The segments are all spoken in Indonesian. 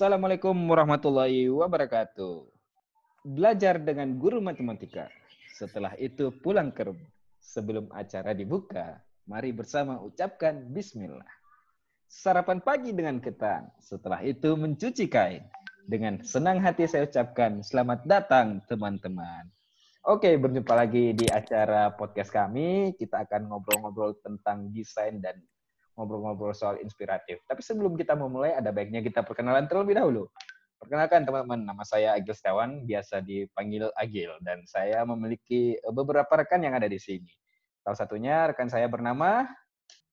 Assalamualaikum warahmatullahi wabarakatuh. Belajar dengan guru matematika. Setelah itu pulang ke rumah. Sebelum acara dibuka, mari bersama ucapkan bismillah. Sarapan pagi dengan ketan. Setelah itu mencuci kain. Dengan senang hati saya ucapkan selamat datang teman-teman. Oke, berjumpa lagi di acara podcast kami. Kita akan ngobrol-ngobrol tentang desain dan ngobrol-ngobrol soal inspiratif. Tapi sebelum kita memulai, ada baiknya kita perkenalan terlebih dahulu. Perkenalkan teman-teman, nama saya Agil Setiawan, biasa dipanggil Agil, dan saya memiliki beberapa rekan yang ada di sini. Salah satunya rekan saya bernama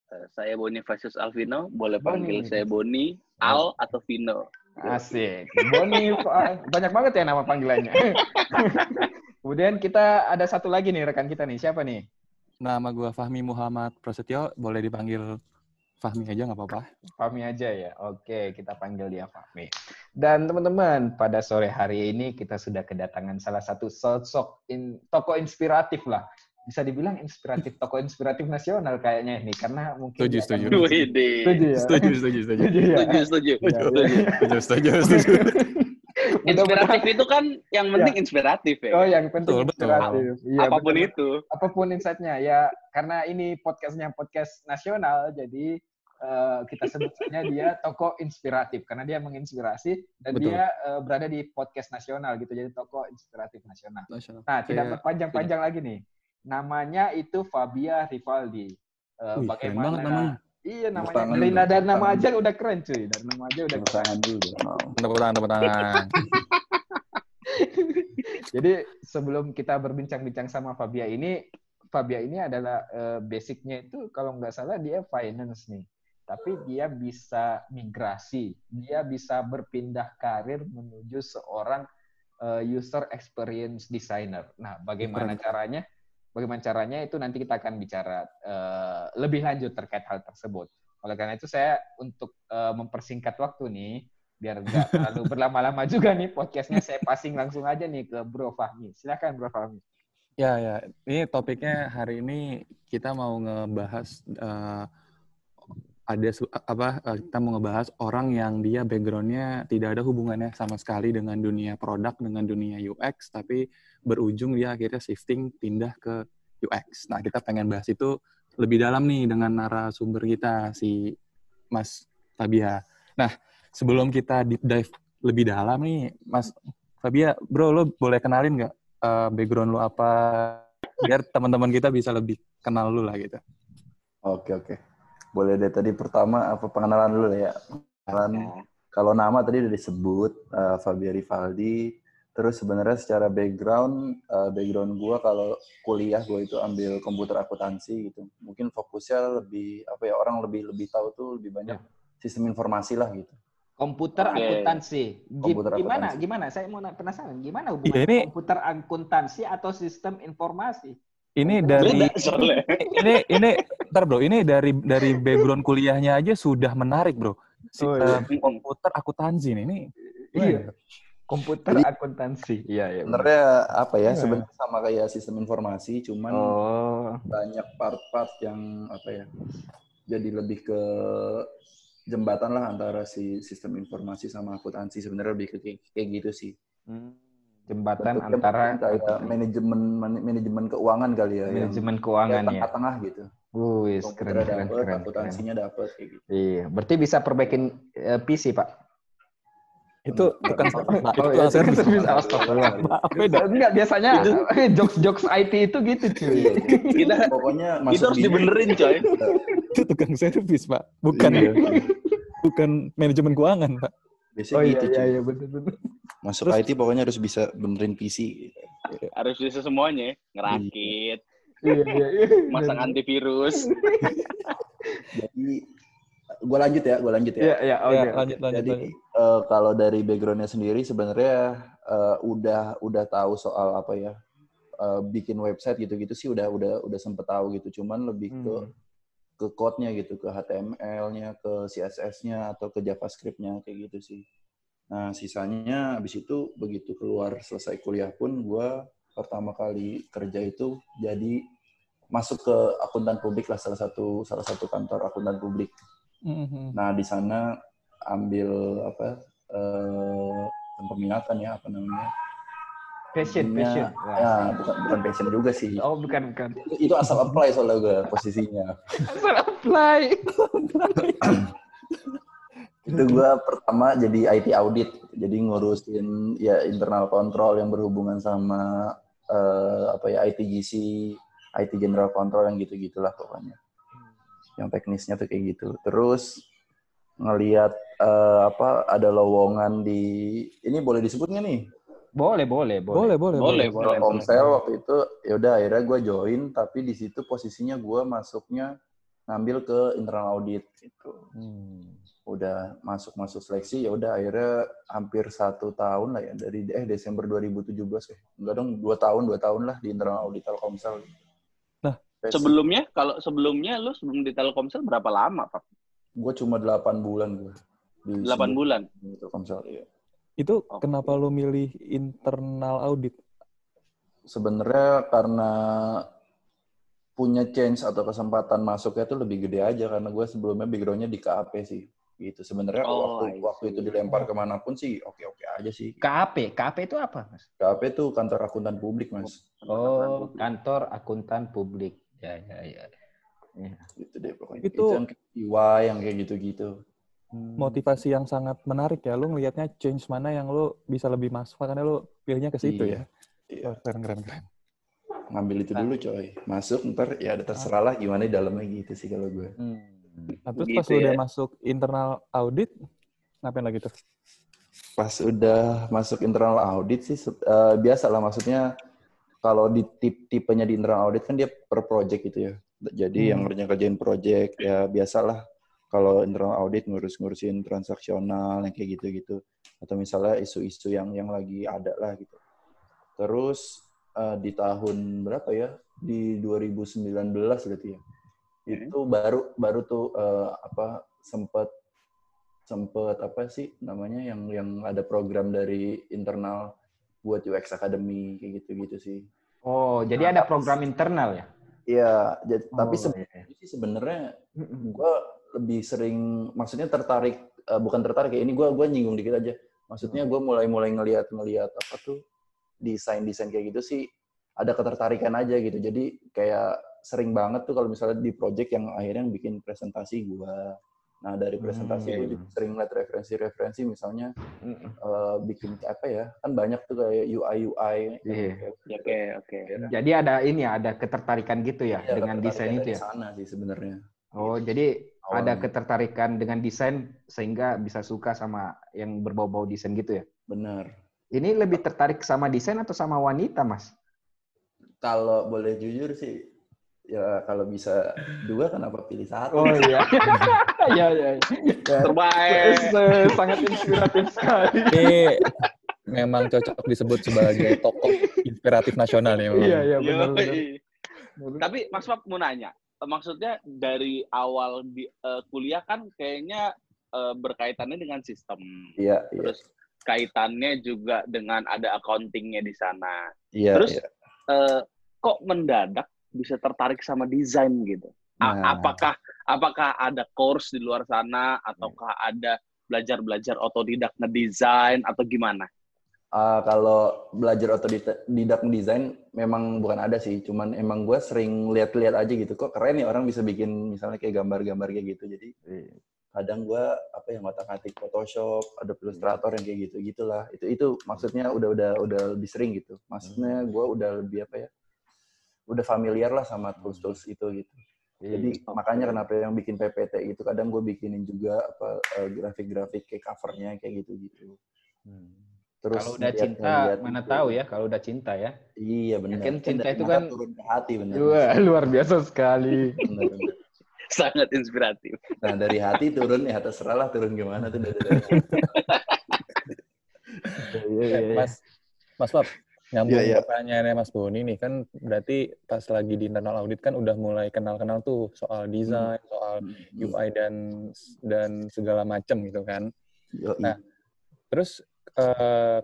Eh, Saya Bonifacius Alvino, boleh panggil Boni. saya Boni, Al atau Vino. Asik. Boni, banyak banget ya nama panggilannya. Kemudian kita ada satu lagi nih rekan kita nih. Siapa nih? Nama gue Fahmi Muhammad Prasetyo, boleh dipanggil Fahmi aja nggak apa-apa. Fahmi aja ya. Oke, kita panggil dia Fahmi. Dan teman-teman, pada sore hari ini kita sudah kedatangan salah satu sosok in, tokoh inspiratif lah. Bisa dibilang inspiratif, tokoh inspiratif nasional kayaknya ini karena mungkin Setuju, ya. Setuju, setuju, setuju. Setuju ya. Setuju, setuju. Setuju. Setuju, setuju, setuju. Inspiratif itu kan yang penting inspiratif ya. Oh, yang penting Betul, betul. inspiratif. Iya, Apa pun betul. itu. apa pun insight-nya ya karena ini podcastnya podcast nasional jadi eh, kita sebut saja dia tokoh inspiratif karena dia menginspirasi dan Betul. dia eh, berada di podcast nasional gitu jadi tokoh inspiratif nasional. Nasional. Nah tidak berpanjang-panjang lagi nih namanya itu Fabia Rivaldi. Eh, Wih, keren banget namanya. Iya namanya dari nada tepuk nama aja udah keren cuy dari nama aja udah tangan dulu dong. Tepuk tangan, tepuk tangan. Jadi sebelum kita berbincang-bincang sama Fabia ini, Fabia ini adalah eh, basicnya itu kalau nggak salah dia finance nih. Tapi dia bisa migrasi, dia bisa berpindah karir menuju seorang eh, user experience designer. Nah, bagaimana Keren. caranya? Bagaimana caranya itu nanti kita akan bicara eh, lebih lanjut terkait hal tersebut. Oleh karena itu saya untuk eh, mempersingkat waktu nih, biar nggak terlalu berlama-lama juga nih podcastnya saya passing langsung aja nih ke Bro Fahmi. Silakan Bro Fahmi. Ya, ya. Ini topiknya hari ini kita mau ngebahas eh, ada apa eh, kita mau ngebahas orang yang dia backgroundnya tidak ada hubungannya sama sekali dengan dunia produk dengan dunia UX tapi berujung dia akhirnya shifting pindah ke UX. Nah kita pengen bahas itu lebih dalam nih dengan narasumber kita si Mas Fabia. Nah sebelum kita deep dive lebih dalam nih Mas Fabia, bro lo boleh kenalin nggak eh, background lo apa biar teman-teman kita bisa lebih kenal lu lah gitu. Oke oke. Boleh deh tadi pertama apa pengenalan dulu ya. Pengenalan kalau nama tadi udah disebut eh, Fabio Rivaldi. Terus sebenarnya secara background eh, background gua kalau kuliah gua itu ambil komputer akuntansi gitu. Mungkin fokusnya lebih apa ya orang lebih lebih tahu tuh lebih banyak sistem informasi lah gitu. Komputer Oke. akuntansi. Komputer gimana? akuntansi. Gimana? Saya mau na- penasaran. Gimana hubungan Iya, ini- komputer akuntansi atau sistem informasi? Ini dari ini ini ntar bro, ini dari dari background kuliahnya aja sudah menarik bro. Si, Oh, iya. eh, komputer akuntansi nih. Ini Iya. Komputer Jadi- akuntansi. Iya, iya. benar. Sebenarnya apa ya? Iya. Sebenarnya sama kayak sistem informasi, cuman Oh, banyak part-part yang apa ya jadi lebih ke jembatan lah antara si sistem informasi sama akuntansi sebenarnya lebih ke kayak, kayak gitu sih hmm, jembatan Bentuknya antara kayak manajemen man- manajemen keuangan kali ya manajemen keuangan ya. tengah-tengah gitu Wih, keren, keren, dapet keren, akuntansinya dapet kayak gitu Iya, berarti bisa perbaikin eh, PC, Pak. itu bukan Pak, itu Oh, tukang iya, servis. itu bisa. Astagfirullah. Beda. Enggak, biasanya jokes-jokes IT itu gitu, cuy. Iya. Kita pokoknya itu harus di dibenerin coy. Itu tukang servis, Pak. Bukan Iya. bukan manajemen keuangan, Pak. Biasanya Oh iya, gitu iya, cuy. iya, betul-betul. masuk Terus- IT pokoknya harus bisa benerin PC gitu. Harus bisa semuanya. Ngerakit, Iya, iya, iya. masang antivirus. jadi gue lanjut ya gue lanjut ya Iya, iya, oke. Ya, lanjut lanjut. Jadi lanjut. eh, kalau dari backgroundnya sendiri sebenarnya eh, udah udah tahu soal apa ya eh, bikin website gitu-gitu sih udah udah udah sempet tahu gitu. Cuman lebih ke Hmm. Ke code-nya gitu, ke HTML-nya, ke CSS-nya atau ke JavaScript-nya kayak gitu sih. Nah sisanya abis itu begitu keluar selesai kuliah pun gue pertama kali kerja itu jadi masuk ke akuntan publik lah salah satu salah satu kantor akuntan publik. Mhm. Nah di sana ambil apa eh, peminatan ya apa namanya? Passion, Ininya- passion. Ya bukan bukan passion juga sih. Oh, bukan, bukan. Itu asal apply soalnya gue posisinya. Asal apply. itu gue pertama jadi IT audit jadi ngurusin ya internal control yang berhubungan sama eh, apa ya ITGC IT general control yang gitu gitulah pokoknya yang teknisnya tuh kayak gitu terus ngelihat eh, apa ada lowongan di ini boleh disebut nggak nih Boleh, boleh, boleh. Boleh, boleh, Boleh, boleh. Telkomsel waktu itu ya udah akhirnya gue join tapi di situ posisinya gue masuknya ngambil ke internal audit gitu Hmm. udah masuk masuk seleksi ya udah akhirnya hampir satu tahun lah ya dari eh Desember 2017 eh enggak dong dua tahun dua tahun lah di internal audit Telkomsel. Nah, Sebelumnya, kalau sebelumnya lu sebelum di Telkomsel berapa lama, Pak? gue cuma 8 bulan gue 8 bulan. di Telkomsel iya. Itu Oke. kenapa lu milih internal audit? Sebenarnya karena punya chance atau kesempatan masuknya tuh lebih gede aja karena gue sebelumnya backgroundnya di KAP sih gitu sebenarnya Oh, waktu waktu itu dilempar ke mana pun sih oke oke aja sih KAP, KAP itu apa, Mas? KAP tuh kantor akuntan publik mas Oh, kantor akuntan publik. Ya, ya, ya. Ya. gitu deh pokoknya Itu- itu, yang UI yang kayak gitu-gitu Hmm. Motivasi yang sangat menarik ya. Lu ngelihatnya change mana yang lu bisa lebih masuk karena lu pilihnya ke situ Iya. ya. Iya. Oh, keren, keren, keren. ngambil itu dulu coy masuk ntar ya ada terserah lah gimana di dalamnya gitu sih kalau gue Hmm. Nah, terus Begitu pas lu udah ya. masuk internal audit, ngapain lagi tuh? pas udah masuk internal audit sih se- eh, biasa lah maksudnya kalau di tip tipenya di internal audit kan dia per project gitu ya jadi yang Hmm. ngerjain kerjain project ya biasalah kalau internal audit ngurus-ngurusin transaksional yang kayak gitu-gitu atau misalnya isu-isu yang yang lagi ada lah gitu terus eh, di tahun berapa ya di 2019 berarti ya itu baru baru tuh eh, apa sempat sempet apa sih namanya yang yang ada program dari internal buat UX Academy kayak gitu-gitu sih. Oh, jadi ada program internal ya? Iya, jadi- tapi Oh, sebenarnya iya. sih sebenarnya Mm-mm. Lebih sering maksudnya tertarik eh, bukan tertarik ya ini gue gua nyinggung dikit aja. Maksudnya gue mulai mulai ngelihat ngelihat apa tuh desain desain kayak gitu sih ada ketertarikan aja gitu. Jadi kayak sering banget tuh kalau misalnya di project yang akhirnya yang bikin presentasi gue. Nah dari presentasi Hmm. gue juga sering lihat referensi-referensi misalnya Mm-mm. eh, bikin apa ya kan banyak tuh kayak UI UI Iya. Oke, oke. Jadi ada ini ya, ada ketertarikan gitu ya Iya, dengan desain itu ya? sana sih sebenarnya Oh, jadi ada ketertarikan dengan desain sehingga bisa suka sama yang berbau-bau desain gitu ya? benar Ini lebih tertarik sama desain atau sama wanita, Mas? kalau boleh jujur sih ya kalau bisa dua kenapa pilih satu Oh iya. Iya, iya. Ya. Terbaik. Sangat inspiratif sekali. Ini memang cocok disebut sebagai tokoh inspiratif nasional ya. Iya, iya, benar. Tapi Mas Pap mau nanya, maksudnya dari awal di, eh, kuliah kan kayaknya eh, berkaitannya dengan sistem. iya iya Terus kaitannya juga dengan ada accountingnya di sana. iya Terus iya. eh, kok mendadak bisa tertarik sama desain gitu? Nah. Apakah apakah ada course di luar sana ataukah ada belajar-belajar otodidak ngedesain atau gimana? Ah, kalau belajar otodidak desain memang bukan ada sih, cuman emang gue sering lihat-lihat aja gitu. Kok keren ya orang bisa bikin misalnya kayak gambar-gambar kayak gitu. Jadi kadang gue apa yang ngotak-ngatik Photoshop, ada Illustrator yang kayak gitu gitulah. Itu itu maksudnya udah udah udah lebih sering gitu. Maksudnya gue udah lebih apa ya? Udah familiar lah sama tools-tools itu gitu. Jadi Oke. makanya kenapa yang bikin PPT itu kadang gue bikinin juga apa eh, grafik-grafik kayak covernya kayak gitu-gitu. Terus Kalau udah cinta, ngeliat mana itu. tahu ya kalau udah cinta ya. Iya benar. Yakin cinta dari itu kan- turun ke hati benar. Wah, luar biasa sekali. Benar, benar. Sangat inspiratif. Nah dari hati turun ya terserah lah turun gimana tuh dari. dari. Iya, iya, iya. Mas, Mas Pap, nyambung Iya, iya. pertanyaannya Mas Boni nih kan berarti pas lagi di internal audit kan udah mulai kenal-kenal tuh soal desain, soal UI dan dan segala macam gitu kan. Yoi. Nah, Terus eh,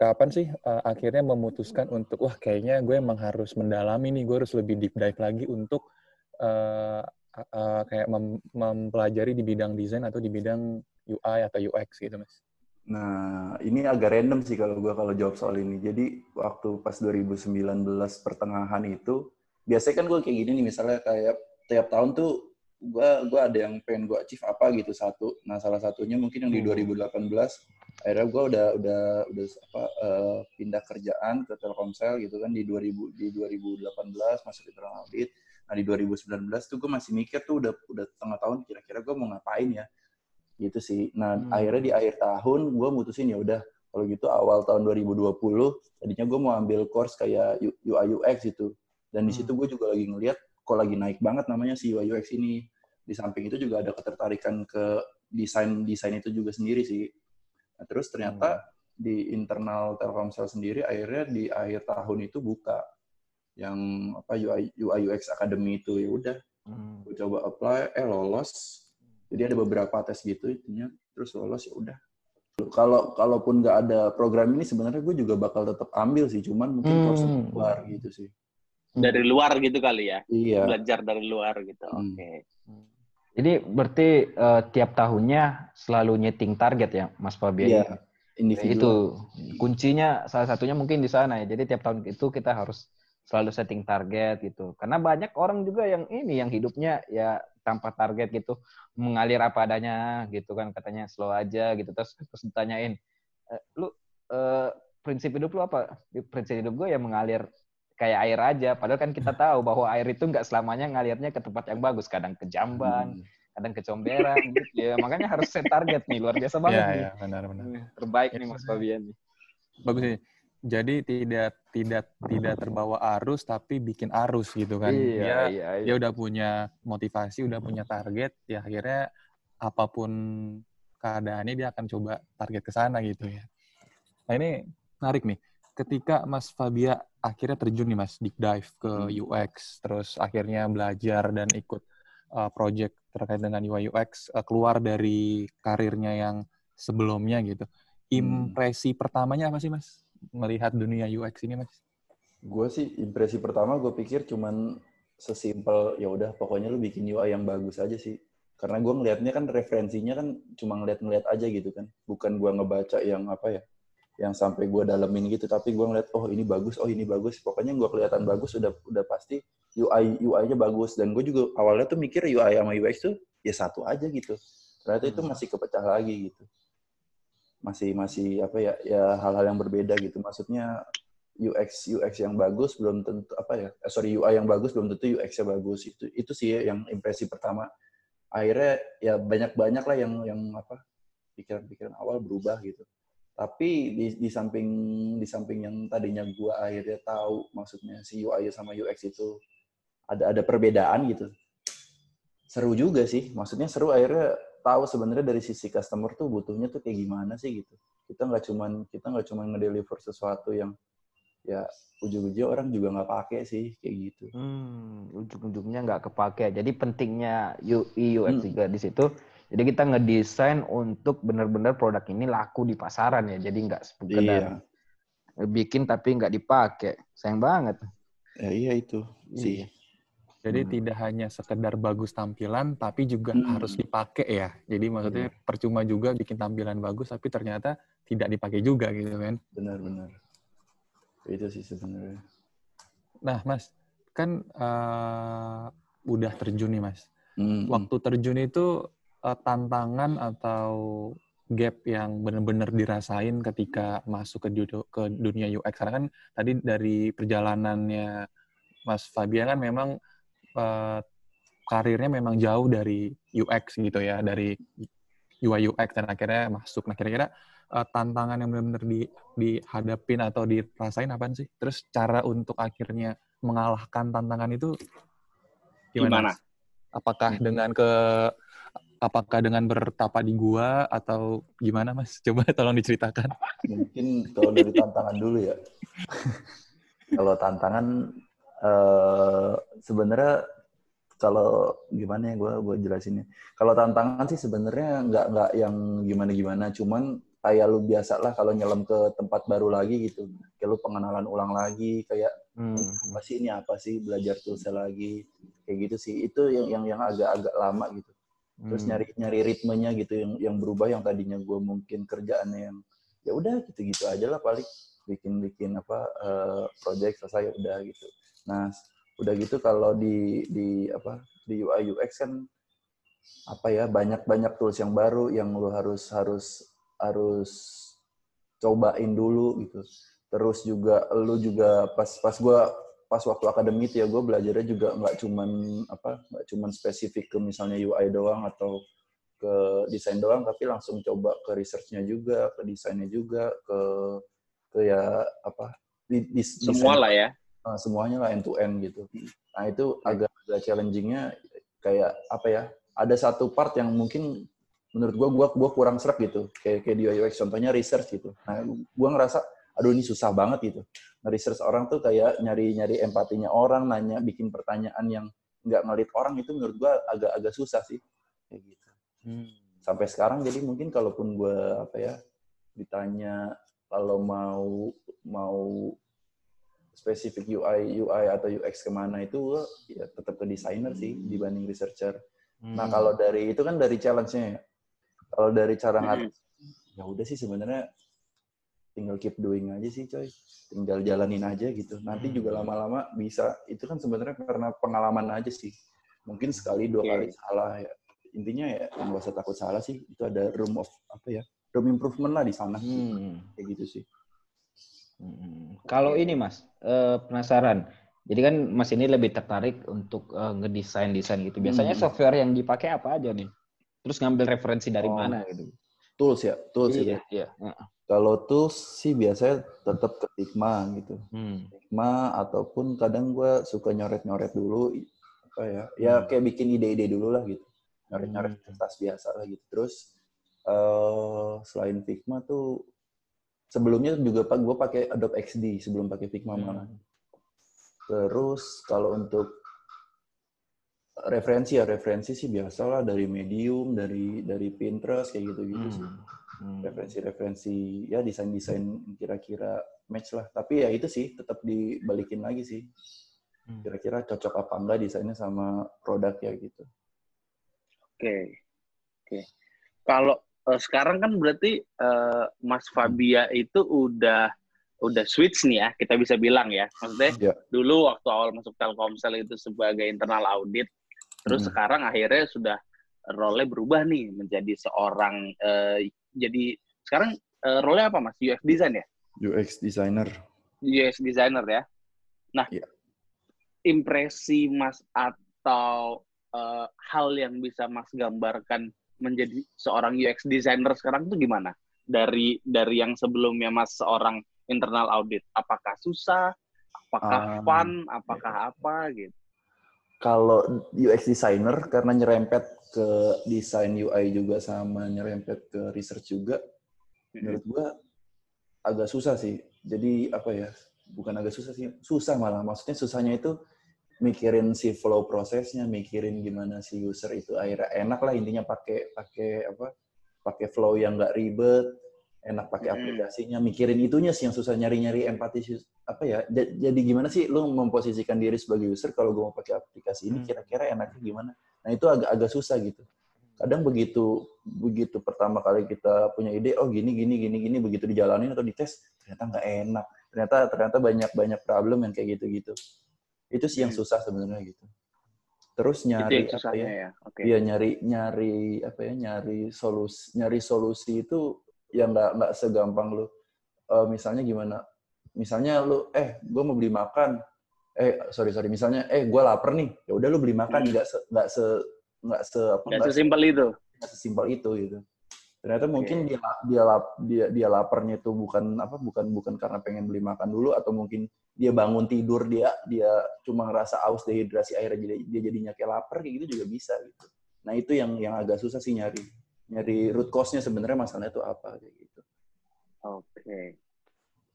kapan sih uh, akhirnya memutuskan untuk wah kayaknya gue emang harus mendalami nih, gue harus lebih deep dive lagi untuk uh, uh, kayak mem mempelajari di bidang desain atau di bidang UI atau UX gitu, Mas. Nah, ini agak random sih kalau gue kalau jawab soal ini. Jadi waktu pas 2019 pertengahan itu, biasanya kan gue kayak gini nih, misalnya kayak tiap tahun tuh gue gue ada yang pengen gue achieve apa gitu satu. Nah salah satunya mungkin yang di 2018 akhirnya gue udah udah udah apa uh, pindah kerjaan ke Telkomsel gitu kan di 2000 di 2018 masuk internal audit. Nah di 2019 tuh gue masih mikir tuh udah udah tengah tahun kira-kira gue mau ngapain ya gitu sih. Nah hmm. akhirnya di akhir tahun gue mutusin ya udah kalau gitu awal tahun 2020 tadinya gue mau ambil course kayak UI UX itu dan di situ gue juga lagi ngeliat kok lagi naik banget namanya si UI UX ini. Di samping itu juga ada ketertarikan ke desain desain itu juga sendiri sih. Nah, terus ternyata hmm. di internal Telkomsel sendiri akhirnya di akhir tahun itu buka yang apa UI UI UX Academy itu ya udah. Hmm. Gue coba apply, eh lolos. Jadi ada beberapa tes gitu intinya, terus lolos ya udah. Kalau kalaupun nggak ada program ini sebenarnya gue juga bakal tetap ambil sih, cuman mungkin hmm. course luar gitu sih dari luar gitu kali ya iya. belajar dari luar gitu hmm. oke okay. Jadi berarti uh, tiap tahunnya selalu nyeting target ya Mas Fabian? Iya. Individual. itu kuncinya salah satunya mungkin di sana ya. Jadi tiap tahun itu kita harus selalu setting target gitu. Karena banyak orang juga yang ini yang hidupnya ya tanpa target gitu. Mengalir apa adanya gitu kan katanya slow aja gitu. Terus terus ditanyain e, lu uh, prinsip hidup lu apa? Prinsip hidup gue ya mengalir kayak air aja. Padahal kan kita tahu bahwa air itu nggak selamanya ngalirnya ke tempat yang bagus. Kadang ke jamban, hmm. kadang ke comberan gitu ya. Makanya harus set target nih. Luar biasa banget ya, nih. Ya, benar, benar. Terbaik nih Mas Fabian nih. Bagus nih. Jadi tidak tidak tidak terbawa arus tapi bikin arus gitu kan. Iya, dia, iya, iya. dia udah punya motivasi, udah punya target, ya akhirnya apa pun keadaannya dia akan coba target ke sana gitu ya. Nah ini menarik nih ketika Mas Fabia akhirnya terjun nih Mas deep dive ke hmm. UX, terus akhirnya belajar dan ikut uh, project terkait dengan UI UX, uh, keluar dari karirnya yang sebelumnya gitu. Impresi hmm. pertamanya apa sih Mas melihat dunia UX ini Mas? Gue sih impresi pertama gue pikir cuman sesimpel ya udah pokoknya lu bikin UI yang bagus aja sih. Karena gue ngelihatnya kan referensinya kan cuma ngeliat-ngeliat aja gitu kan. Bukan gue ngebaca yang apa ya, yang sampai gue dalemin gitu. Tapi gue ngeliat oh ini bagus oh ini bagus. Pokoknya gue kelihatan bagus udah udah pasti UI UI-nya bagus. Dan gue juga awalnya tuh mikir UI sama UX tuh ya satu aja gitu. Ternyata itu hmm. masih kepecah lagi gitu. Masih masih apa ya ya hal-hal yang berbeda gitu. Maksudnya UX UX yang bagus belum tentu apa ya eh, sorry UI yang bagus belum tentu UX-nya bagus. Itu itu sih yang impresi pertama. Akhirnya ya banyak banyak lah yang yang apa pikiran-pikiran awal berubah gitu tapi di, di samping di samping yang tadinya gua akhirnya tahu maksudnya si UI sama UX itu ada ada perbedaan gitu seru juga sih maksudnya seru akhirnya tahu sebenarnya dari sisi customer tuh butuhnya tuh kayak gimana sih gitu kita nggak cuman kita nggak cuman ngedeliver sesuatu yang ya ujung-ujungnya orang juga nggak pakai sih kayak gitu. Hmm, ujung-ujungnya nggak kepake. Jadi pentingnya UI UX hmm. juga di situ jadi kita ngedesain untuk benar-benar produk ini laku di pasaran ya. Jadi nggak sekedar iya. bikin tapi nggak dipakai. Sayang banget. Ya, iya itu sih. Iya. Jadi hmm. tidak hanya sekedar bagus tampilan, tapi juga hmm. harus dipakai ya. Jadi maksudnya hmm. percuma juga bikin tampilan bagus, tapi ternyata tidak dipakai juga gitu kan. Benar-benar. Itu sih sebenarnya. Nah, Mas, kan uh, udah terjun nih, Mas. Hmm. Waktu terjun itu uh, tantangan atau gap yang benar-benar dirasain ketika masuk ke dunia, ke dunia UX? Karena kan tadi dari perjalanannya Mas Fabian kan memang uh, karirnya memang jauh dari UX gitu ya, dari UI UX dan akhirnya masuk. Nah kira-kira uh, tantangan yang benar-benar di, dihadapin atau dirasain apa sih? Terus cara untuk akhirnya mengalahkan tantangan itu gimana? gimana? Apakah hmm. dengan ke apakah dengan bertapa di gua atau gimana mas? Coba tolong diceritakan. Mungkin kalau dari tantangan dulu ya. kalau tantangan uh, sebenarnya kalau gimana ya gue gue jelasinnya. Kalau tantangan sih sebenarnya nggak nggak yang gimana gimana, cuman kayak lu biasa lah kalau nyelam ke tempat baru lagi gitu kayak lu pengenalan ulang lagi kayak Hmm. apa sih ini apa sih belajar toolsnya lagi kayak gitu sih itu yang yang yang agak-agak lama gitu terus Hmm. nyari nyari ritmenya gitu yang yang berubah yang tadinya gue mungkin kerjaannya yang ya udah gitu-gitu aja lah paling. Bikin bikin apa eh, project selesai ya udah gitu. Nah udah gitu kalau di di apa di UI UX kan apa ya banyak banyak tools yang baru yang lu harus harus harus cobain dulu gitu. Terus juga lu juga pas pas gua pas waktu akademik ya gue belajarnya juga nggak cuman apa nggak cuman spesifik ke misalnya UI doang atau ke desain doang tapi langsung coba ke researchnya juga ke desainnya juga ke ke ya apa di, di, Semua lah ya. uh, semuanya lah end to end gitu. Nah itu agak agak challengingnya kayak apa ya? Ada satu part yang mungkin menurut gua gua gua kurang serak gitu. Kayak kayak di UI UX contohnya research gitu. Nah gua ngerasa aduh ini susah banget gitu. Nge-research orang tuh kayak nyari-nyari empatinya orang, nanya bikin pertanyaan yang nggak ngelit orang itu menurut gua agak-agak susah sih. Kayak gitu. Hmm. Sampai sekarang jadi mungkin kalaupun gua apa ya ditanya kalau mau mau spesifik UI UI atau UX ke mana itu gua ya tetap ke desainer sih dibanding researcher. Nah Hmm. kalau dari itu kan dari challenge-nya ya. Kalau dari cara Hmm. ngat ya udah sih sebenarnya tinggal keep doing aja sih coy. Tinggal jalanin aja gitu. Nanti Hmm. juga lama-lama bisa. Itu kan sebenarnya karena pengalaman aja sih. Mungkin sekali dua Oke. kali salah ya. Intinya ya nggak usah takut salah sih. Itu ada room of apa ya? Room improvement lah di sana. Hmm. Kayak gitu sih. Hmm. Kalau ini Mas, eh, penasaran. Jadi kan Mas ini lebih tertarik untuk eh, ngedesain desain gitu. Biasanya Hmm. software yang dipakai apa aja nih? Terus ngambil referensi dari Oh. mana gitu? Tools ya, tools Iya, itu. iya. Heeh. Kalau tools sih biasanya tetap ke Figma gitu. Hmm. Figma ataupun kadang gue suka nyoret-nyoret dulu apa ya ya Hmm. kayak bikin ide-ide dulu lah gitu nyoret-nyoret Hmm. kertas biasa lah gitu terus eh selain Figma tuh sebelumnya juga pak gue pakai Adobe XD sebelum pakai Figma Hmm. malah terus kalau untuk referensi ya referensi sih biasa lah dari Medium dari dari Pinterest kayak gitu-gitu sih Hmm. Hmm. referensi-referensi ya desain-desain kira-kira match lah. Tapi ya itu sih tetap dibalikin lagi sih. Hmm. Kira-kira cocok apa enggak desainnya sama produk ya gitu. Oke. Oke. Kalau eh, sekarang kan berarti eh, Mas Fabia itu udah udah switch nih ya, kita bisa bilang ya. Maksudnya Ya. dulu waktu awal masuk Telkomsel itu sebagai internal audit, terus Hmm. sekarang akhirnya sudah role berubah nih menjadi seorang eh, jadi sekarang eh, role apa Mas? UX design ya? UX designer. UX designer ya. Nah, Iya. impresi Mas atau eh, hal yang bisa Mas gambarkan menjadi seorang UX designer sekarang itu gimana? Dari dari yang sebelumnya Mas seorang internal audit, apakah susah? Apakah Ah, fun? Apakah apa gitu? Kalau UX designer karena nyerempet ke desain UI juga sama nyerempet ke research juga, menurut gua agak susah sih. Jadi apa ya? Bukan agak susah sih, susah malah. Maksudnya susahnya itu mikirin si flow prosesnya, mikirin gimana si user itu akhirnya enak lah intinya pakai pakai apa? Pakai flow yang nggak ribet, enak pakai aplikasinya, mikirin itunya sih yang susah nyari-nyari empati sus- apa ya? ja- Jadi gimana sih lu memposisikan diri sebagai user kalau gue mau pakai aplikasi ini Hmm. kira-kira enaknya gimana? Nah, itu agak agak susah gitu kadang begitu begitu pertama kali kita punya ide oh gini gini gini gini begitu dijalanin atau dites ternyata nggak enak ternyata ternyata banyak banyak problem yang kayak gitu gitu itu sih yang Hmm. susah sebenarnya gitu terus itu nyari yang apa ya ya. Oke. Iya nyari nyari apa ya nyari solusi nyari solusi itu yang nggak nggak segampang lu Eh, misalnya gimana misalnya lu eh gue mau beli makan eh sorry sorry misalnya eh gue lapar nih ya udah lu beli makan Hmm. nggak se nggak se nggak se apa Nggak sesimpel itu. nggak sesimpel itu gitu ternyata Oke. mungkin dia dia lap- dia dia laparnya itu bukan apa bukan bukan karena pengen beli makan dulu atau mungkin dia bangun tidur dia dia cuma ngerasa aus dehidrasi akhirnya jadi dia jadinya kayak lapar kayak gitu juga bisa gitu nah itu yang yang agak susah sih nyari nyari root cause-nya sebenarnya masalahnya itu apa kayak gitu Oke.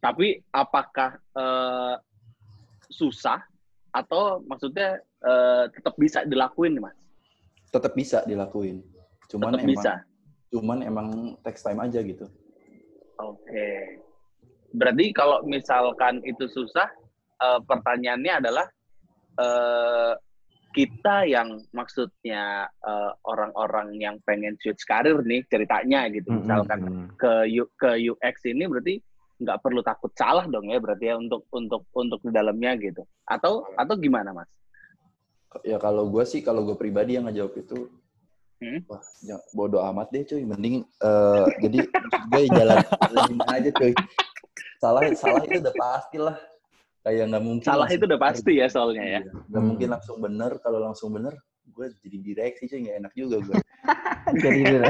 Tapi apakah eh, susah atau maksudnya eh, tetap bisa dilakuin, Mas? tetap bisa dilakuin cuman Tetap emang bisa. cuman emang text time aja gitu Oke. Berarti kalau misalkan itu susah, eh, pertanyaannya adalah eh, kita yang maksudnya eh, orang-orang yang pengen switch karir nih ceritanya gitu, misalkan Mm-mm. ke U- ke UX ini berarti nggak perlu takut salah dong ya berarti ya untuk untuk untuk di dalamnya gitu. Atau atau gimana mas? Ya kalau gue sih, kalau gue pribadi yang ngejawab itu, Hmm? wah ya, bodo amat deh cuy. Mending, eh, jadi gue jalan, jalanin aja cuy. Salah, salah itu udah pasti lah. Kayak nggak mungkin. Salah itu udah bener. pasti ya soalnya ya. Iya, Nggak Hmm. mungkin langsung bener. Kalau langsung bener, gue jadi direksi cuy. Nggak enak juga gue. Jadi gitu.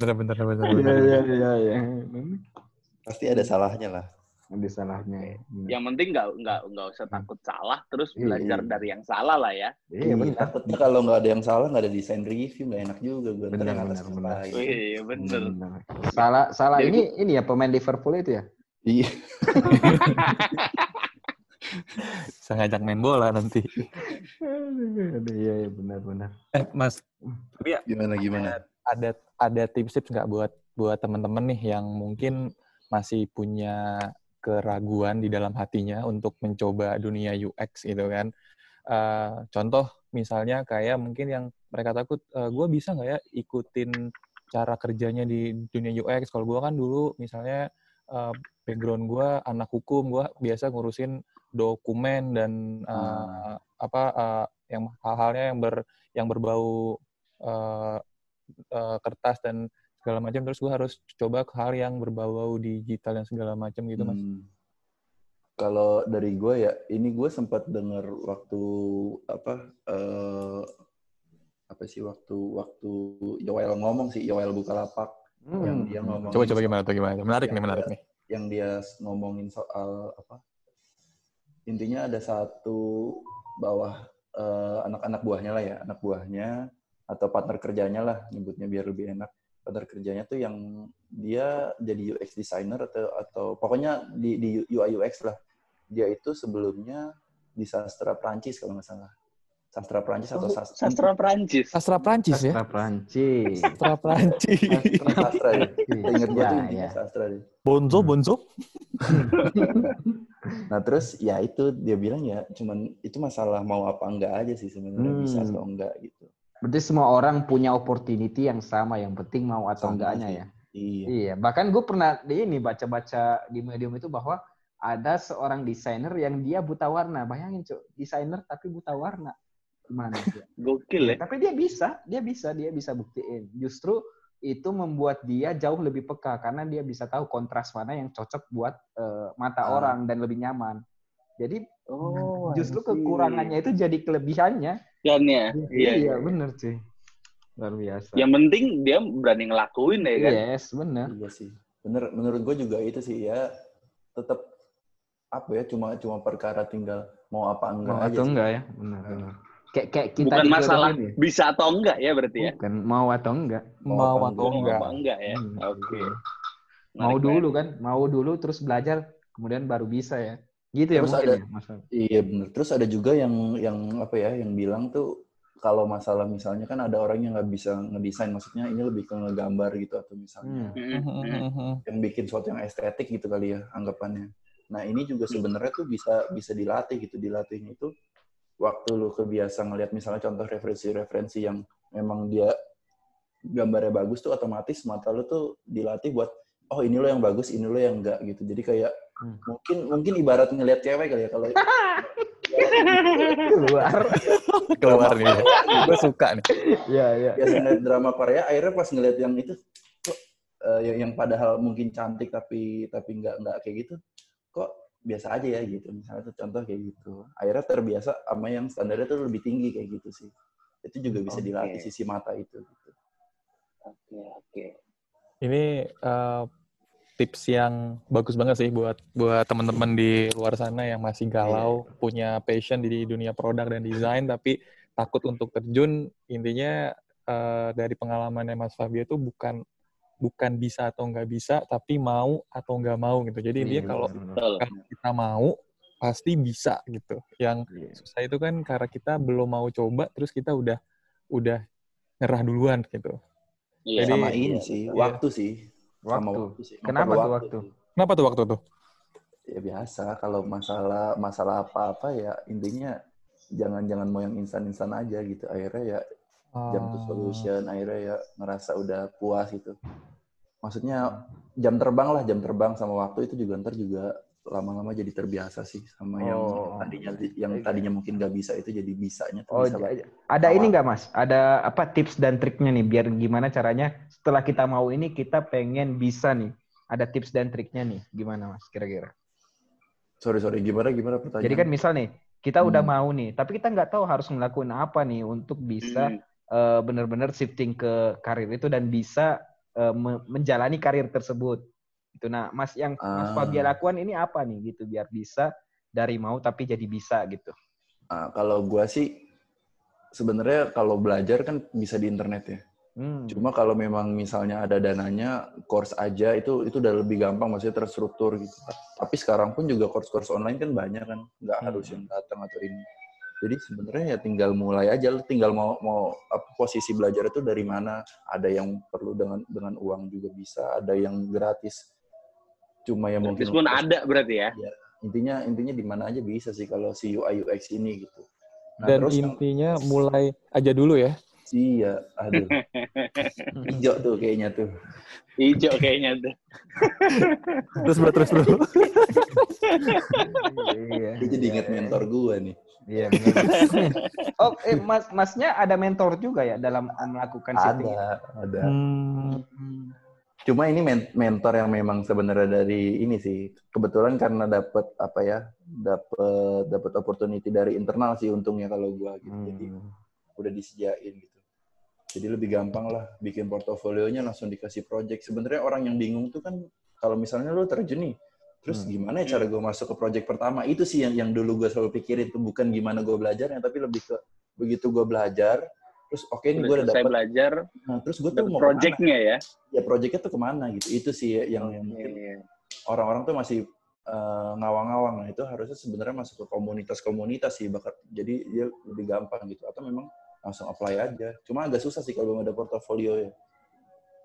Bener, bener, bener, Iya, bener. iya, iya, iya. Pasti ada salahnya lah. Ada salahnya. Yang penting nggak nggak nggak usah takut salah, terus Iya, belajar iya. dari yang salah lah ya. Iya, benar. Takutnya kalau nggak ada yang salah, nggak ada desain review, nggak enak juga gue. Bener, bener, bener. Wih, bener. Benar. Salah salah ini ini ya pemain Liverpool itu ya? Iya. Bisa ngajak main bola nanti. Iya, iya benar benar. Eh, Mas, tapi ya Gimana gimana? Ada ada tips-tips nggak buat buat teman-teman nih yang mungkin masih punya keraguan di dalam hatinya untuk mencoba dunia UX gitu kan. Eh, contoh misalnya kayak mungkin yang mereka takut, gue bisa nggak ya ikutin cara kerjanya di dunia UX. Kalau gue kan dulu misalnya eh, background gue anak hukum, gue biasa ngurusin dokumen dan eh, apa eh, yang hal-halnya yang ber yang berbau eh, eh, kertas dan segala macam terus gue harus coba ke hal yang berbau digital dan segala macam gitu mas Hmm. Kalau dari gue ya, ini gue sempat dengar waktu apa eh apa sih waktu waktu Yoel ngomong sih Yoel Bukalapak yang dia ngomong coba coba gimana tuh gimana tuh? menarik nih Ya, menarik ya. nih yang dia ngomongin soal apa intinya ada satu bawah eh, anak-anak buahnya lah ya anak buahnya atau partner kerjanya lah nyebutnya biar lebih enak. Partner kerjanya tuh yang dia jadi UX designer atau atau pokoknya di, di UI UX lah. Dia itu sebelumnya di sastra Prancis kalau nggak salah. Sastra Prancis atau Oh, sastra Sastra Prancis. sastra Prancis ya? Sastra Prancis. sastra Prancis. Sastra deh ingat gue Ya, tuh ya. sastra deh. Bonzo bonzo? Nah terus ya itu dia bilang ya cuman itu masalah mau apa enggak aja sih sebenarnya Hmm. bisa atau enggak gitu. Berarti semua orang punya opportunity yang sama, yang penting mau atau Sama enggaknya sih. ya. Iya. Iya, bahkan gue pernah di ini baca-baca di medium itu bahwa ada seorang desainer yang dia buta warna. Bayangin, Cuk, desainer tapi buta warna. Gimana? Gokil ya. Tapi dia bisa, dia bisa, dia bisa buktiin. Justru itu membuat dia jauh lebih peka karena dia bisa tahu kontras mana yang cocok buat eh, mata Ah. orang dan lebih nyaman. Jadi Oh, justru kekurangannya itu jadi kelebihannya. Kan ya. Iya. iya, bener cuy. Luar biasa. Yang penting dia berani ngelakuin ya kan. Yes, bener. Iya sih. Bener menurut gue juga itu sih ya tetap apa ya cuma cuma perkara tinggal mau apa enggak Mau aja atau sih. enggak ya? Benar, benar. Kayak kayak kita Bukan masalah ya. bisa atau enggak ya berarti ya. Bukan mau atau enggak. Mau mau atau Mau enggak apa enggak ya. Hmm, Oke. Menarik Mau dulu kan, mau dulu terus belajar, kemudian baru bisa ya. Gitu ya Terus mungkin ada- ya, Mas. Iya bener. Terus ada juga yang yang apa ya yang bilang tuh kalau masalah misalnya kan ada orang yang nggak bisa ngedesain maksudnya ini lebih ke ngegambar gitu atau misalnya Hmm. Mm, mm. yang bikin sesuatu yang estetik gitu kali ya anggapannya. Nah ini juga sebenarnya tuh bisa bisa dilatih gitu dilatihnya itu waktu lu kebiasa ngelihat misalnya contoh referensi-referensi yang memang dia gambarnya bagus tuh otomatis mata lu tuh dilatih buat oh ini lo yang bagus ini lo yang enggak gitu jadi kayak Hmm. mungkin mungkin ibarat ngelihat cewek kali ya kalau Keluar. keluar nih gue suka nih Iya, iya. biasa ngeliat drama Korea akhirnya pas ngeliat yang itu kok eh, yang, yang padahal mungkin cantik tapi tapi nggak nggak kayak gitu kok biasa aja ya gitu misalnya tuh contoh kayak gitu akhirnya terbiasa sama yang standarnya tuh lebih tinggi kayak gitu sih itu juga bisa Oke. dilatih sisi mata itu gitu. Oke, oke. ini eh, tips yang bagus banget sih buat buat teman-teman di luar sana yang masih galau punya passion di dunia produk dan desain tapi takut untuk terjun intinya eh, dari pengalamannya Mas Fabio itu bukan bukan bisa atau nggak bisa tapi mau atau nggak mau gitu jadi intinya Iya, kalau kalau kita mau pasti bisa gitu yang. Iya. susah itu kan karena kita belum mau coba terus kita udah udah nyerah duluan gitu Iya. Jadi- sama ini iya, sih betul. waktu sih Waktu. waktu sih. Kenapa tuh waktu? sih. Kenapa tuh waktu tuh? Ya biasa kalau masalah masalah apa-apa ya intinya jangan jangan mau yang instan-instan aja gitu. Akhirnya ya jam to Oh. solution akhirnya ya ngerasa udah puas gitu. Maksudnya jam terbang lah jam terbang sama waktu itu juga ntar juga lama-lama jadi terbiasa sih sama yang Oh. tadinya yang tadinya mungkin gak bisa itu jadi bisanya tuh Oh, bisa ada Awal. ini nggak Mas? Ada apa tips dan triknya nih biar gimana caranya setelah kita mau ini kita pengen bisa nih. Ada tips dan triknya nih. Gimana Mas kira-kira? Sorry sorry gimana gimana pertanyaan? Jadi kan misal nih, kita udah Hmm. mau nih, tapi kita nggak tahu harus ngelakuin apa nih untuk bisa Hmm. eh, benar-benar shifting ke karir itu dan bisa me- menjalani karir tersebut. Itu nah, Mas yang Mas Ah. Fabia lakukan ini apa nih gitu biar bisa dari mau tapi jadi bisa gitu. Ah, kalau gua sih sebenarnya kalau belajar kan bisa di internet ya. Hmm. Cuma kalau memang misalnya ada dananya, course aja itu itu udah lebih gampang, maksudnya terstruktur gitu. Tapi sekarang pun juga course-course online kan banyak kan, nggak Hmm. harus yang datang atau ini. Jadi sebenarnya ya tinggal mulai aja, tinggal mau mau apa, posisi belajar itu dari mana. Ada yang perlu dengan dengan uang juga bisa, ada yang gratis. Cuma ya mungkin Meskipun ada berarti ya. intinya intinya di mana aja bisa sih kalau si UI UX ini gitu. Nah, Dan terus yang- intinya mulai aja dulu ya. Iya, aduh. Hijau tuh kayaknya tuh. Hijau kayaknya tuh. Terus bro, terus bro. Iya. Gue jadi inget mentor gue nih. Iya. benar. oh, eh, Mas Masnya ada mentor juga ya dalam melakukan? Ada, ada. Hmm, Hmm. Cuma ini men- mentor yang memang sebenarnya dari ini sih. Kebetulan karena dapat apa ya? Dapat dapat opportunity dari internal sih untungnya kalau gue gitu. Jadi Hmm. udah disediain gitu. Jadi lebih gampang lah bikin portofolionya langsung dikasih project. Sebenarnya orang yang bingung tuh kan kalau misalnya lu terjun nih, terus Hmm. gimana ya cara gue masuk ke project pertama? Itu sih yang yang dulu gue selalu pikirin tuh bukan gimana gue belajarnya, tapi lebih ke begitu gue belajar, terus oke nih gue Udah dapet, belajar, nah, terus gue tuh mau projectnya ya. Ya projectnya tuh ke mana gitu? Itu sih yang, yang mungkin orang-orang tuh masih eh, ngawang-ngawang. Nah itu harusnya sebenarnya masuk ke komunitas-komunitas sih, bakal jadi dia lebih gampang gitu. Atau memang langsung apply aja. Cuma agak susah sih kalau belum ada portofolio ya.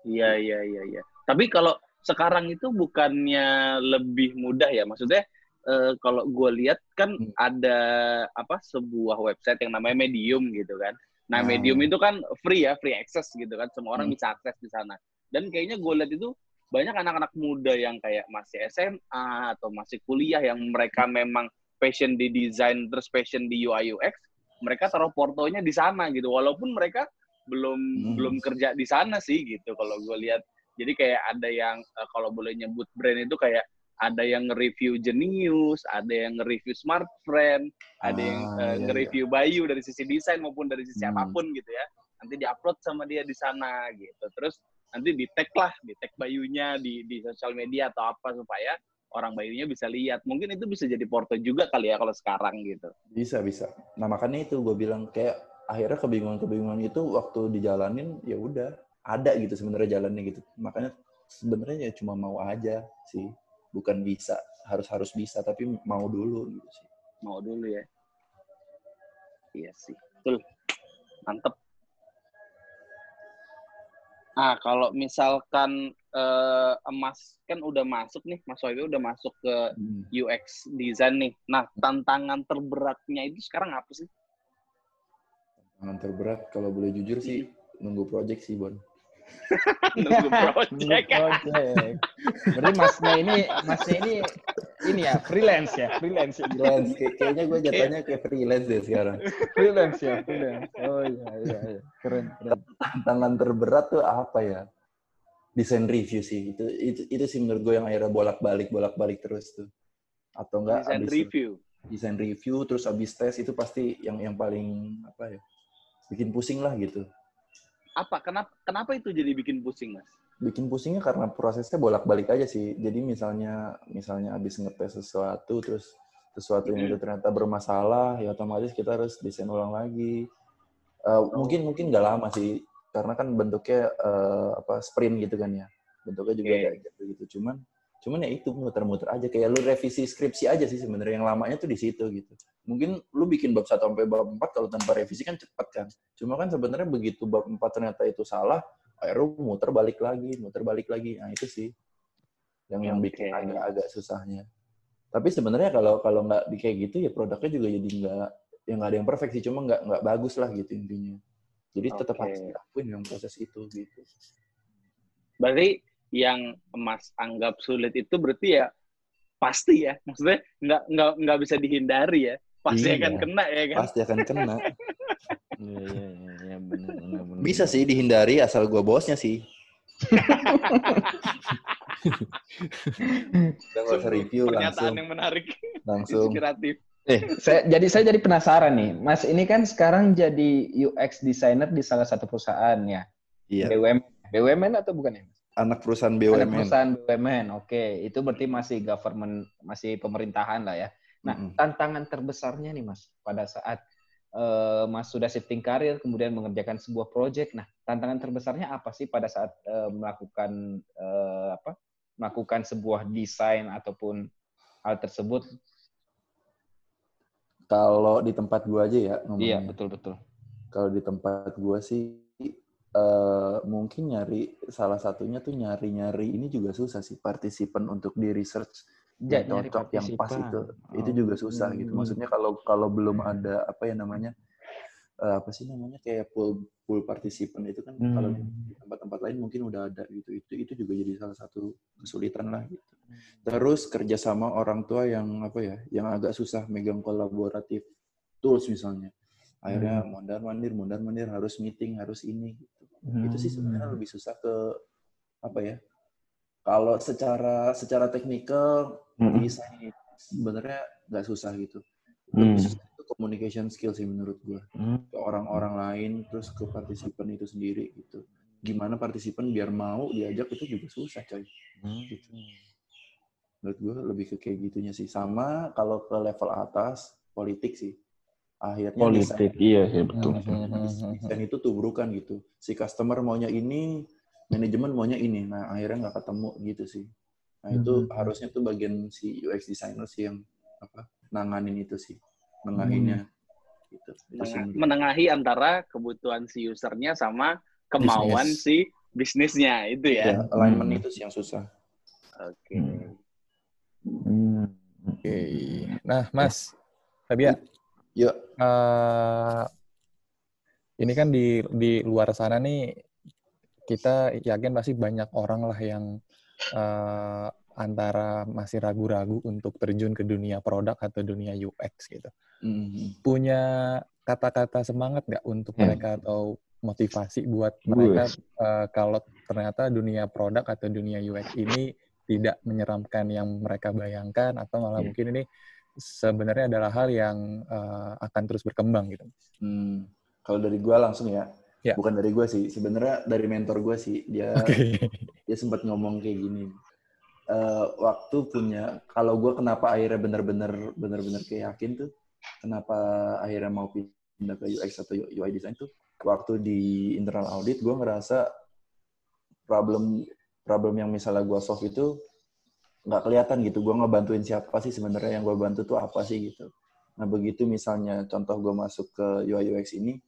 Iya, iya, iya, iya. Tapi kalau sekarang itu bukannya lebih mudah ya? Maksudnya eh, kalau gue lihat kan Hmm. ada apa sebuah website yang namanya Medium gitu kan. Nah, Ah. Medium itu kan free ya, free access gitu kan. Semua orang Hmm. bisa akses di sana. Dan kayaknya gue lihat itu banyak anak-anak muda yang kayak masih SMA atau masih kuliah yang mereka memang passion di desain terus passion di UI UX, mereka taruh portonya di sana gitu. Walaupun mereka belum Hmm. belum kerja di sana sih gitu kalau gue lihat. Jadi kayak ada yang eh, kalau boleh nyebut brand itu kayak ada yang nge-review Genius, ada yang nge-review Smart Friend, ada yang Ah, eh, iya, nge-review Bayu dari sisi desain maupun dari sisi Hmm. apa pun gitu ya. Nanti diupload sama dia di sana gitu. Terus nanti di tag lah, di tag Bayunya di di sosial media atau apa supaya orang Bayunya bisa lihat. Mungkin itu bisa jadi porto juga kali ya kalau sekarang gitu. Bisa, bisa. Nah makanya itu gue bilang kayak akhirnya kebingungan-kebingungan itu waktu dijalanin ya udah ada gitu sebenarnya jalannya gitu. Makanya sebenarnya ya cuma mau aja sih. Bukan bisa, harus-harus bisa, tapi mau dulu gitu sih. Mau dulu ya. Iya sih. Betul. Mantep. Ah, kalau misalkan eh, Emas kan udah masuk nih, Mas Wabi udah masuk ke Hmm. UX design nih. Nah, tantangan terberatnya itu sekarang apa sih? Tantangan terberat kalau boleh jujur sih nunggu project sih Bon. Nunggu project. Project. Berarti masnya ini, masnya ini, ini ya freelance ya, freelance ya, Freelance, Kay- kayaknya gue jatuhnya kayak freelance deh sekarang. freelance ya, freelance. Oh iya iya, iya. keren keren. Tantangan terberat tuh apa ya? Desain review sih. Itu itu, itu sih menurut gue yang akhirnya bolak-balik bolak-balik terus tuh. Atau enggak Design abis- review. desain review terus abis tes itu pasti yang yang paling apa ya? Bikin pusing lah gitu. Apa? Kenapa kenapa itu jadi bikin pusing, Mas? bikin pusingnya karena prosesnya bolak-balik aja sih. Jadi misalnya misalnya habis ngetes sesuatu terus sesuatu yang itu ternyata bermasalah, ya otomatis kita harus desain ulang lagi. Eh, mungkin mungkin nggak lama sih, karena kan bentuknya eh, apa sprint gitu kan ya. Bentuknya juga kayak gitu gitu. Cuman cuman ya itu muter-muter aja. Kayak lu revisi skripsi aja sih sebenarnya. Yang lamanya tuh di situ gitu. Mungkin lu bikin bab 1 sampai bab 4 kalau tanpa revisi kan cepet kan. Cuma kan sebenarnya begitu bab 4 ternyata itu salah, akhirnya muter balik lagi muter balik lagi. Nah itu sih yang yang bikin agak-agak susahnya. Tapi sebenarnya kalau kalau nggak di kayak gitu ya produknya juga jadi nggak ya nggak ada yang perfect sih. Cuma nggak nggak bagus lah gitu intinya. Jadi tetap Oke. harus dilakuin yang proses itu gitu. Berarti yang Mas anggap sulit itu berarti ya pasti ya, maksudnya nggak nggak nggak bisa dihindari ya, pasti Iya. akan kena ya kan? pasti akan kena Iya, iya, iya, benar, benar, benar. bisa sih dihindari asal gua bosnya sih Udah nggak usah review Pernyataan langsung yang menarik, langsung inspiratif. Eh, saya jadi saya jadi penasaran nih, Mas. Ini kan sekarang jadi UX designer di salah satu perusahaan ya, iya BUMN. BUMN atau bukan ya? Mas? Anak perusahaan BUMN perusahaan BUMN. Oke, itu berarti masih government, masih pemerintahan lah ya. Nah, Mm-mm. tantangan terbesarnya nih, Mas, pada saat eh, Mas sudah shifting karir, kemudian mengerjakan sebuah project. Nah, tantangan terbesarnya apa sih pada saat eh, melakukan eh, apa? Melakukan sebuah desain ataupun hal tersebut? Kalau di tempat gua aja ya ngomongnya. Iya, betul betul. Kalau di tempat gua sih eh, mungkin nyari salah satunya tuh nyari-nyari ini juga susah sih partisipan untuk di research Ja- yang cocok yang pas itu itu juga susah gitu. Hmm. Maksudnya kalau kalau belum ada apa ya namanya eh, apa sih namanya kayak pool pool partisipan itu kan kalau di Hmm. di tempat-tempat lain mungkin udah ada gitu. Itu itu juga jadi salah satu kesulitan lah gitu. Terus kerjasama orang tua yang apa ya, yang agak susah megang kolaboratif tools misalnya. Akhirnya Hmm. mondar mandir, mondar mandir harus meeting, harus ini. Gitu. Itu sih Hmm. sebenarnya lebih susah ke apa ya? Kalau secara secara teknikal Hmm. desain sebenarnya nggak susah gitu. Hmm. Lebih susah itu communication skill sih menurut gua. Hmm. Ke orang-orang lain, terus ke partisipan itu sendiri gitu. Gimana partisipan biar mau diajak itu juga susah coy. Gitu. Menurut gue lebih ke kayak gitunya sih. Sama kalau ke level atas, politik sih. Akhirnya Politik, iya sih betul. desain, desain itu tubrukan gitu. Si customer maunya ini, manajemen maunya ini. Nah akhirnya nggak ketemu gitu sih. Nah itu Hmm. harusnya tuh bagian si UX designer sih yang apa nanganin itu sih, nengahinnya. Gitu. Itu sih Menenga- menurut- menengahi antara kebutuhan si usernya sama kemauan Bisnis. si bisnisnya itu ya. ya, alignment Hmm. itu sih yang susah. Oke. Hmm. Hmm. Oke. Nah, Mas, Fabia, Yuk, eh, ini kan di di luar sana nih kita yakin pasti banyak orang lah yang eh, antara masih ragu-ragu untuk terjun ke dunia produk atau dunia UX gitu. Mhm. Punya kata-kata semangat nggak untuk Hmm. mereka atau motivasi buat mereka eh, kalau ternyata dunia produk atau dunia UX ini tidak menyeramkan yang mereka bayangkan atau malah Iya. mungkin ini sebenarnya adalah hal yang eh, akan terus berkembang gitu. Hmm, kalau dari gua langsung ya, Ya. bukan dari gua sih. Sebenarnya dari mentor gua sih. Dia Oke. dia sempat ngomong kayak gini. Eh, waktu punya, kalau gua kenapa akhirnya bener-bener bener-bener kayak yakin tuh, kenapa akhirnya mau pindah ke UX atau UI design tuh, waktu di internal audit gua ngerasa problem problem yang misalnya gua solve itu nggak kelihatan gitu. Gua ngebantuin siapa sih sebenarnya yang gua bantu tuh apa sih gitu. Nah begitu misalnya contoh gue masuk ke UI UX ini,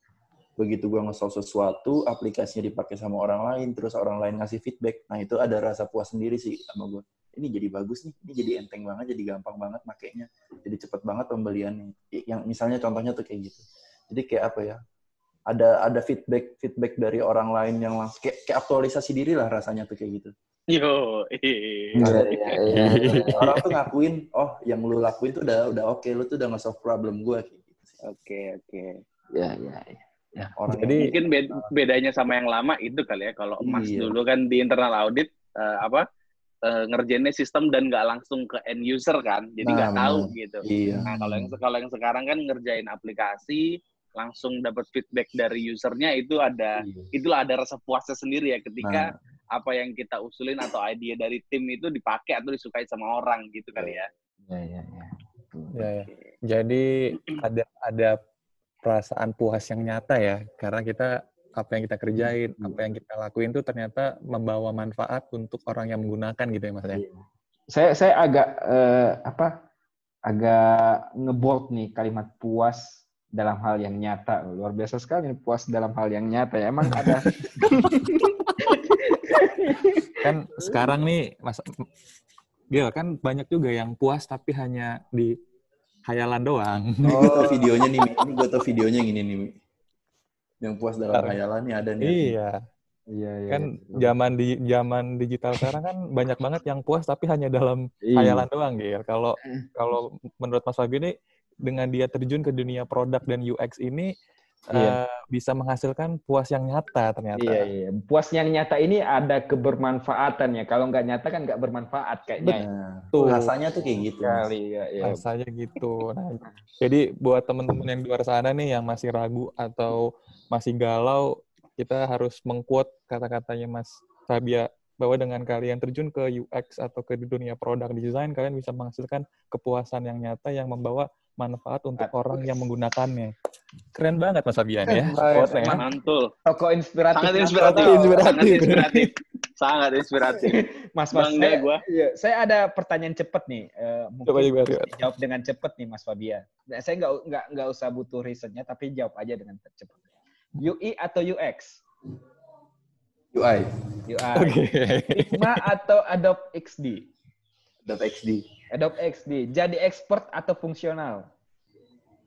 begitu gue nge-solve sesuatu, aplikasinya dipakai sama orang lain, terus orang lain ngasih feedback, nah itu ada rasa puas sendiri sih sama gue. Ini jadi bagus nih, ini jadi enteng banget, jadi gampang banget makainya, jadi cepet banget pembeliannya. Yang misalnya contohnya tuh kayak gitu. Jadi kayak apa ya? Ada ada feedback feedback dari orang lain yang langsung kayak, kayak aktualisasi diri lah rasanya tuh kayak gitu. Yo. Iya, iya, iya. Orang tuh ngakuin, oh yang lu lakuin tuh udah udah oke, lu tuh udah nge-solve problem gue gitu. sih. Oke, oke. Iya, iya, iya. Orang Jadi Mungkin bed- bedanya sama yang lama itu kali ya. Kalau Mas Iya. dulu kan di internal audit eh, apa eh, ngerjainnya sistem dan nggak langsung ke end user kan, jadi Nah, nggak tahu benar. gitu. Iya. Nah kalau yang kalau yang sekarang kan ngerjain aplikasi langsung dapat feedback dari usernya itu ada Iya. itulah ada rasa puasnya sendiri ya ketika Nah, apa yang kita usulin atau ide dari tim itu dipakai atau disukai sama orang gitu kali ya. Iya, iya, iya. Betul. Ya, ya. Jadi ada ada perasaan puas yang nyata ya, karena kita apa yang kita kerjain, Hmm. apa yang kita lakuin tuh ternyata membawa manfaat untuk orang yang menggunakan gitu ya mas ya. Iya. Saya saya agak eh, apa? Agak ngebold nih kalimat puas dalam hal yang nyata. Luar biasa sekali nih, puas dalam hal yang nyata. Ya, emang ada kan sekarang nih mas Gil kan banyak juga yang puas tapi hanya di hayalan doang. Ini gue tau videonya nih, Mi. ini gue tau videonya yang ini nih. Mi. Yang puas dalam hayalan nih ada nih. iya, Iya, iya. kan iya. zaman di zaman digital sekarang kan banyak banget yang puas tapi hanya dalam Iya. hayalan doang, Gil. Kalau kalau menurut Mas Fabi ini dengan dia terjun ke dunia produk dan UX ini Iya. eh, bisa menghasilkan puas yang nyata ternyata. Iya, iya. Puas yang nyata ini ada kebermanfaatannya. Kalau nggak nyata kan nggak bermanfaat kayaknya. Nah, Betul. rasanya tuh kayak gitu. Kali ya, ya. rasanya gitu. Nah, jadi buat teman-teman yang di luar sana nih yang masih ragu atau masih galau, kita harus mengquote kata-katanya Mas Fabia bahwa dengan kalian terjun ke UX atau ke dunia produk design, kalian bisa menghasilkan kepuasan yang nyata yang membawa manfaat untuk Ah, orang yang menggunakannya. Keren banget Mas Fabian ya. Keren banget, quote-nya ya. Mantul. Tokoh inspiratif. Sangat inspiratif. Inspiratif. Sangat inspiratif. Sangat inspiratif. Mas, Mas, Bangga saya, gua. iya, saya ada pertanyaan cepet nih. Eh, mungkin Coba coba coba. jawab dengan cepet nih, Mas Fabian. Nah, saya nggak nggak nggak usah butuh risetnya, tapi jawab aja dengan cepet. UI atau UX? UI, UI. Oke. Figma atau Adobe XD? Adobe XD. Adobe XD. Jadi expert atau fungsional?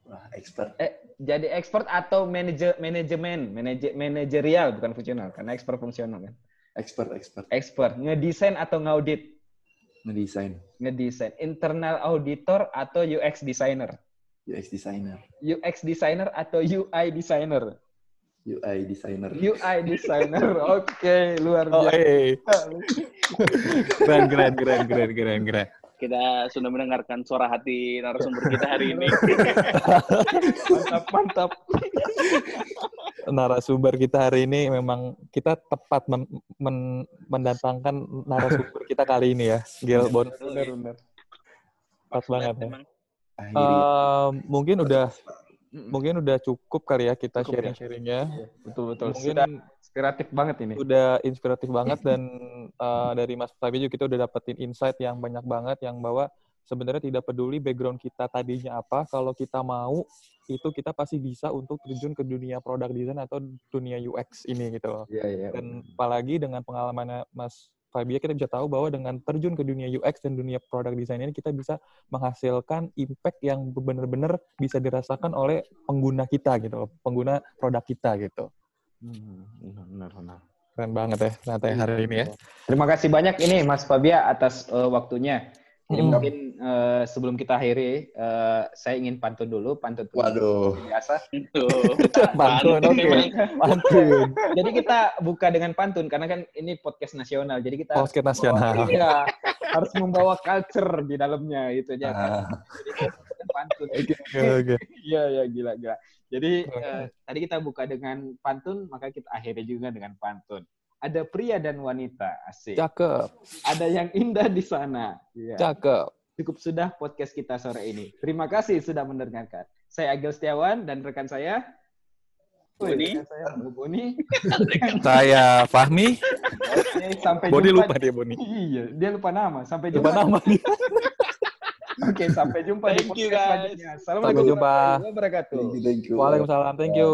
Wah, expert. Eh, jadi expert atau manajer manajemen, manajer manajerial bukan fungsional, karena expert fungsional kan. Expert, expert. Expert, ngedesain atau ngaudit? Ngedesain. Ngedesain. Internal auditor atau UX designer? UX designer. UX designer atau UI designer? UI designer. UI designer. Oke, luar Oh, biasa. eh. keren, keren, keren, keren, keren, keren. Kita sudah mendengarkan suara hati narasumber kita hari ini. Mantap, mantap. narasumber kita hari ini memang kita tepat mem- men- mendatangkan narasumber kita kali ini ya, Gilbon. Benar, benar. Pas banget ya. Akhirnya. Eh, mungkin udah mungkin udah cukup kali ya kita ya. sharing-sharingnya. Betul, betul. Mungkin Sudah inspiratif banget ini. udah inspiratif banget dan eh, dari Mas Fabi juga kita udah dapetin insight yang banyak banget yang bahwa sebenarnya tidak peduli background kita tadinya apa, kalau kita mau itu kita pasti bisa untuk terjun ke dunia product design atau dunia UX ini gitu loh. Iya, iya. Dan apalagi dengan pengalamannya Mas Fabia kita bisa tahu bahwa dengan terjun ke dunia UX dan dunia product design ini kita bisa menghasilkan impact yang benar-benar bisa dirasakan oleh pengguna kita gitu loh, pengguna produk kita gitu. Hmm, Benar, benar, benar. Keren banget ya ternyata ya hari ini ya. Terima kasih banyak ini Mas Fabia atas eh, waktunya. Jadi Hmm. mungkin eh, sebelum kita akhiri, eh, saya ingin pantun dulu, pantun dulu. Waduh. biasa. Pantun, oke. Pantun. Jadi kita buka dengan pantun karena kan ini podcast nasional. Jadi kita Podcast nasional. Iya, harus membawa culture di dalamnya itu aja kan. Ah, Jadi pantun. Oke, oke. Iya, iya, gila, gila. Jadi eh, tadi kita buka dengan pantun, maka kita akhiri juga dengan pantun. Ada pria dan wanita, asik. Cakep, Ada yang indah di sana. Iya. cakep. Cukup sudah podcast kita sore ini. Terima kasih sudah mendengarkan. Saya Agil Setiawan dan rekan saya Boni. rekan saya Boni. Saya Fahmi. Oke, sampai Boni jumpa. lupa dia Boni. Iya, dia lupa nama. Sampai jumpa. Lupa nama. Oke, sampai jumpa di Thank you, podcast guys. selanjutnya. Assalamualaikum warahmatullahi wabarakatuh. thank you, thank you. Waalaikumsalam. Thank you.